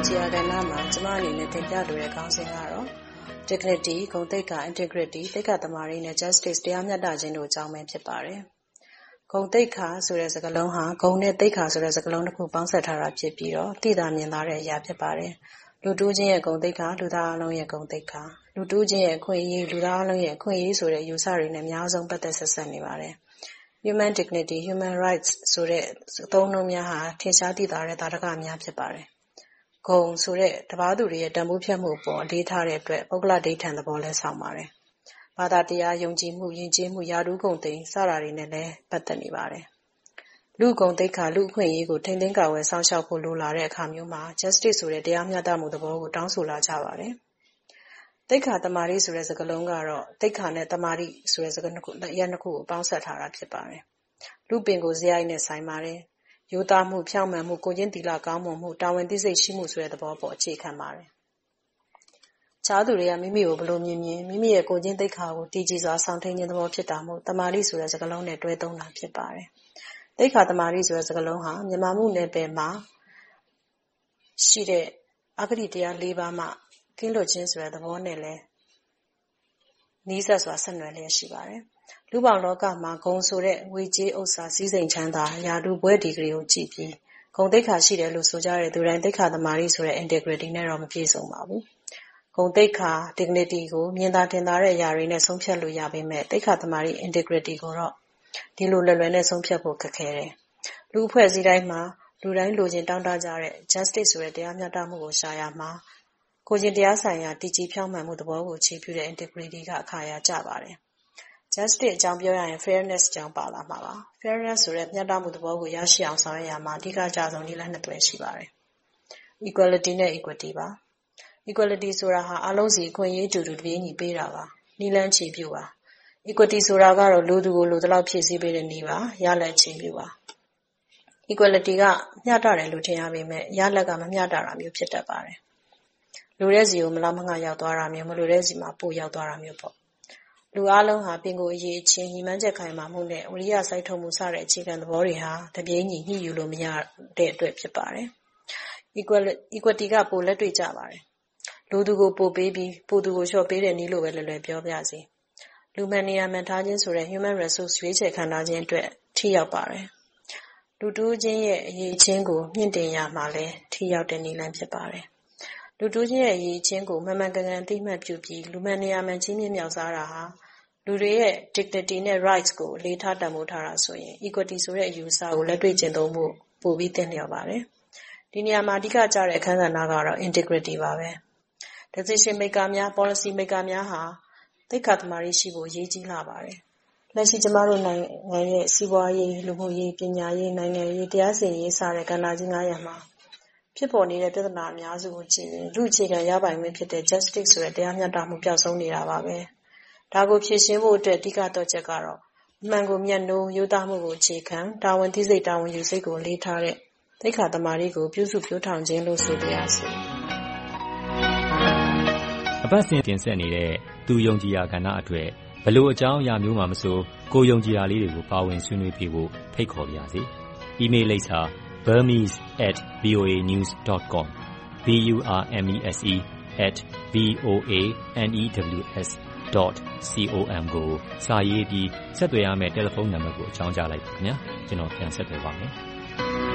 င်ဂျီယာကဏ္ဍမှာကျမအနေနဲ့တင်ပြလိုတဲ့ခေါင်းစဉ်ကတော့ Dignity ဂုဏ်သိက္ခာ၊ Integrity သိက္ခာသမာဓိနဲ့ Justice တရားမျှတခြင်းတို့အကြောင်းပဲဖြစ်ပါတယ်။ဂုဏ်သိက္ခာဆိုတဲ့စကားလုံးဟာဂုဏ်နဲ့သိက္ခာဆိုတဲ့စကားလုံးနှစ်ခုပေါင်းစပ်ထားတာဖြစ်ပြီးသိသာမြင်သာတဲ့အရာဖြစ်ပါတယ်။လူတဦးချင်းရဲ့ဂုဏ်သိက္ခာ၊လူသားအားလုံးရဲ့ဂုဏ်သိက္ခာ၊လူတဦးချင်းရဲ့အခွင့်အရေး၊လူသားအားလုံးရဲ့အခွင့်အရေးဆိုတဲ့အယူအဆတွေနဲ့အများဆုံးပတ်သက်ဆက်စပ်နေပါတယ်။ Human Dignity, Human Rights ဆိုတဲ့အသုံးအနှုန်းများဟာထင်ရှားသိသာတဲ့သာဓကများဖြစ်ပါတယ်။ ဂုဏ်ဆိုတဲ့တပါးသူတွေရဲ့တန်ဖိုးဖြတ်မှုအပေါ်အလေးထားတဲ့အတွက်ပုဂ္ဂလဓိဋ္ဌာန်သဘောလည်းဆောင်ပါတယ်။ဘာသာတရား၊ယုံကြည်မှု၊ယဉ်ကျေးမှု၊ရာထူးဂုဏ်သိမ်းစတာတွေနဲ့လည်းပတ်သက်နေပါတယ်။လူ့ဂုဏ်သိက္ခာ၊လူ့အခွင့်အရေးကိုထိန်းသိမ်းကာကွယ်စောင့်ရှောက်ဖို့လိုလာတဲ့အခါမျိုးမှာ Justice ဆိုတဲ့တရားမျှတမှုသဘောကိုတောင်းဆိုလာကြပါတယ်။သိက္ခာသမ္မာဓိဆိုတဲ့စကားလုံးကတော့သိက္ခာနဲ့သမာဓိဆိုတဲ့အရပ်နှစ်ခုကိုပေါင်းစပ်ထားတာဖြစ်ပါတယ်။လူ့ပင်ကိုယ်စရိုက်နဲ့ဆိုင်ပါတယ်။ ရိုးသားမှု၊ဖြောင့်မတ်မှု၊ကိုယ်ကျင့်သီလကောင်းမွန်မှု၊တာဝန်သိစိတ်ရှိမှုဆိုတဲ့သဘောအပေါ် အခြေခံပါတယ်။အခြားသူတွေက မိမိကို ဘယ်လိုမြင်မြင် မိမိရဲ့ ကိုယ်ကျင့်သိက္ခာကို တည်ကြည်စွာ စောင့်ထိန်းခြင်းသဘောဖြစ်တာမို့ သမာဓိဆိုတဲ့ စကားလုံးနဲ့ တွဲသုံးတာ ဖြစ်ပါတယ်။သိက္ခာသမารိဆိုတဲ့ စကားလုံးဟာ မြန်မာမှုနယ်ပယ်မှာရှိတဲ့ အဂတိတရား၄ပါးမှ ကင်းလွတ်ခြင်းဆိုတဲ့ သဘောနဲ့လည်း နီးစပ်စွာ ဆက်နွယ်လျက်ရှိပါတယ်။လူ့ဘောင်လောကမှာ ဂုဏ်ဆိုတဲ့ ငွေကြေးဥစ္စာ စည်းစိမ်ချမ်းသာ၊ရာထူး၊ဘွဲ့ဒီဂရီကိုကြည့်ပြီး ဂုဏ်သိက္ခာရှိတယ်လို့ ဆိုကြတဲ့သူတိုင်း သိက္ခာသမာဓိဆိုတဲ့ Integrity နဲ့တော့ မပြည့်စုံပါဘူး။ဂုဏ်သိက္ခာ Dignity ကို မြင်သာထင်သာတဲ့အရာတွေနဲ့ ဆုံးဖြတ်လို့ရပေမယ့် သိက္ခာသမာဓိ Integrity ကိုတော့ ဒီလိုလွယ်လွယ်နဲ့ ဆုံးဖြတ်ဖို့ ခက်ခဲတယ်။လူ့အဖွဲ့အစည်းတိုင်းမှာ လူတိုင်းလိုချင်တောင့်တကြတဲ့ Justice ဆိုတဲ့ တရားမျှတမှုကို ရှာရာမှာ ကိုယ်ကျင့်တရားဆိုင်ရာ တည်ကြည်ဖြောင့်မတ်မှုသဘောကို အခြေပြုတဲ့ Integrity က အခါရာကျပါတယ်။ Justice အကြောင်းပြောရရင် Fairness အကြောင်းပါလာမှာပါ။ Fairness ဆိုတဲ့ မျှတမှုသဘောကို ရရှိအောင် ဆောင်ရွက်ရာမှာ အဓိကအကျဆုံး နည်းလမ်း နှစ်သွယ် ရှိပါတယ်။ Equality နဲ့ Equity ပါ။ Equality ဆိုတာဟာ အားလုံးဆီ အခွင့်အရေး အတူတူ တပြေးညီပေးတာပါ။နည်းလမ်းအခြေပြုပါ။ Equity ဆိုတာကတော့ လိုသူကို လိုသလောက် ဖြည့်ဆည်းပေးတဲ့နည်းပါ။ရလဒ်အခြေပြုပါ။ Equality က မျှတတယ်လို့ ထင်ရပေမဲ့ရလဒ်က မမျှတတာမျိုး ဖြစ်တတ်ပါတယ်။ လိုတဲ့ဆီကိုမလောက်မငရောက်သွားတာမျိုး၊မလိုတဲ့ဆီမှာပိုရောက်သွားတာမျိုးပေါ့။လူအားလုံးဟာပင်ကိုယ်အရည်အချင်း၊ရည်မှန်းချက်ခိုင်မာမှုနဲ့ဝီရိယစိုက်ထုတ်မှုစတဲ့အခြေခံသဘောတွေဟာတပြေးညီညှိယူလို့မရတဲ့အတွက်ဖြစ်ပါတယ်။ Equity ကပိုလက်တွေ့ကျပါတယ်။လိုသူကိုပိုပေးပြီးပိုသူကိုလျှော့ပေးတဲ့နည်းလို့ပဲလွယ်လွယ်ပြောပါရစေ။လူမှန်နေရာမှန်ထားခြင်းဆိုတဲ့ Human Resource ရွေးချယ်ခန့်ထားခြင်းအတွက်ထိရောက်ပါတယ်။လူတဦးချင်းရဲ့အရည်အချင်းကိုမြှင့်တင်ရာမှာလည်းထိရောက်တဲ့နည်းလမ်းဖြစ်ပါတယ်။ လူတဦးချင်းရဲ့အရည်အချင်းကို မှန်မှန်ကန်ကန် အသိအမှတ်ပြုပြီး လူမှန်နေရာမှန် ချီးမြှင့်မြှောက်စားတာဟာ လူတွေရဲ့ Dignity နဲ့ Rights ကို အလေးထား တန်ဖိုးထားတာဆိုရင် Equity ဆိုတဲ့ အယူအဆကို လက်တွေ့ကျင့်သုံးဖို့ ပိုပြီးသင့်လျော်ပါတယ်။ဒီနေရာမှာ အဓိကကျတဲ့ အခန်းကဏ္ဍကတော့ Integrity ပါပဲ။ Decision Maker များ၊ Policy Maker များဟာ သိက္ခာသမารိရှိဖို့ အရေးကြီးလှပါတယ်။လက်ရှိ ကျမတို့နိုင်ငံရဲ့ စီးပွားရေး၊လူမှုရေး၊ပညာရေး၊နိုင်ငံရေး၊တရားစီရင်ရေး စတဲ့ ကဏ္ဍကြီးငါးရပ်မှာ ဖြစ်ပေါ်နေတဲ့ပြဿနာအများစုကိုကြည့်ရင်လူ့အခြေခံရပိုင်ခွင့်ဖြစ်တဲ့ Justice ဆိုတဲ့တရားမျှတမှုပျောက်ဆုံးနေတာပါပဲ။ဒါကိုဖြေရှင်းဖို့အတွက်အဓိကသော့ချက်ကတော့အမှန်ကိုမြတ်နိုး၊ရိုးသားမှုကိုအခြေခံ၊တာဝန်သိစိတ်၊တာဝန်ယူစိတ်ကိုအလေးထားတဲ့သိက္ခာသမารိကိုပြုစုပျိုးထောင်ခြင်းလို့ဆိုပါရစေ။အပတ်စဉ်တင်ဆက်နေတဲ့သူယုံကြည်ရာကဏ္ဍအတွက်ဘယ်လိုအကြောင်းအရာမျိုးမှာမဆိုကိုယ်ယုံကြည်ရာလေးတွေကိုပါဝင်ဆွေးနွေးပေးဖို့ဖိတ်ခေါ်ပါရစေ။အီးမေးလ်လိပ်စာ burmese@voanews.com .com ကိုစာရေးပြီးဆက်သွယ်ရမယ့်တယ်လီဖုန်းနံပါတ်ကိုအကြောင်းကြားလိုက်ပါခင်ဗျာ။ကျွန်တော်ပြန်ဆက်သွယ်ပါမယ်။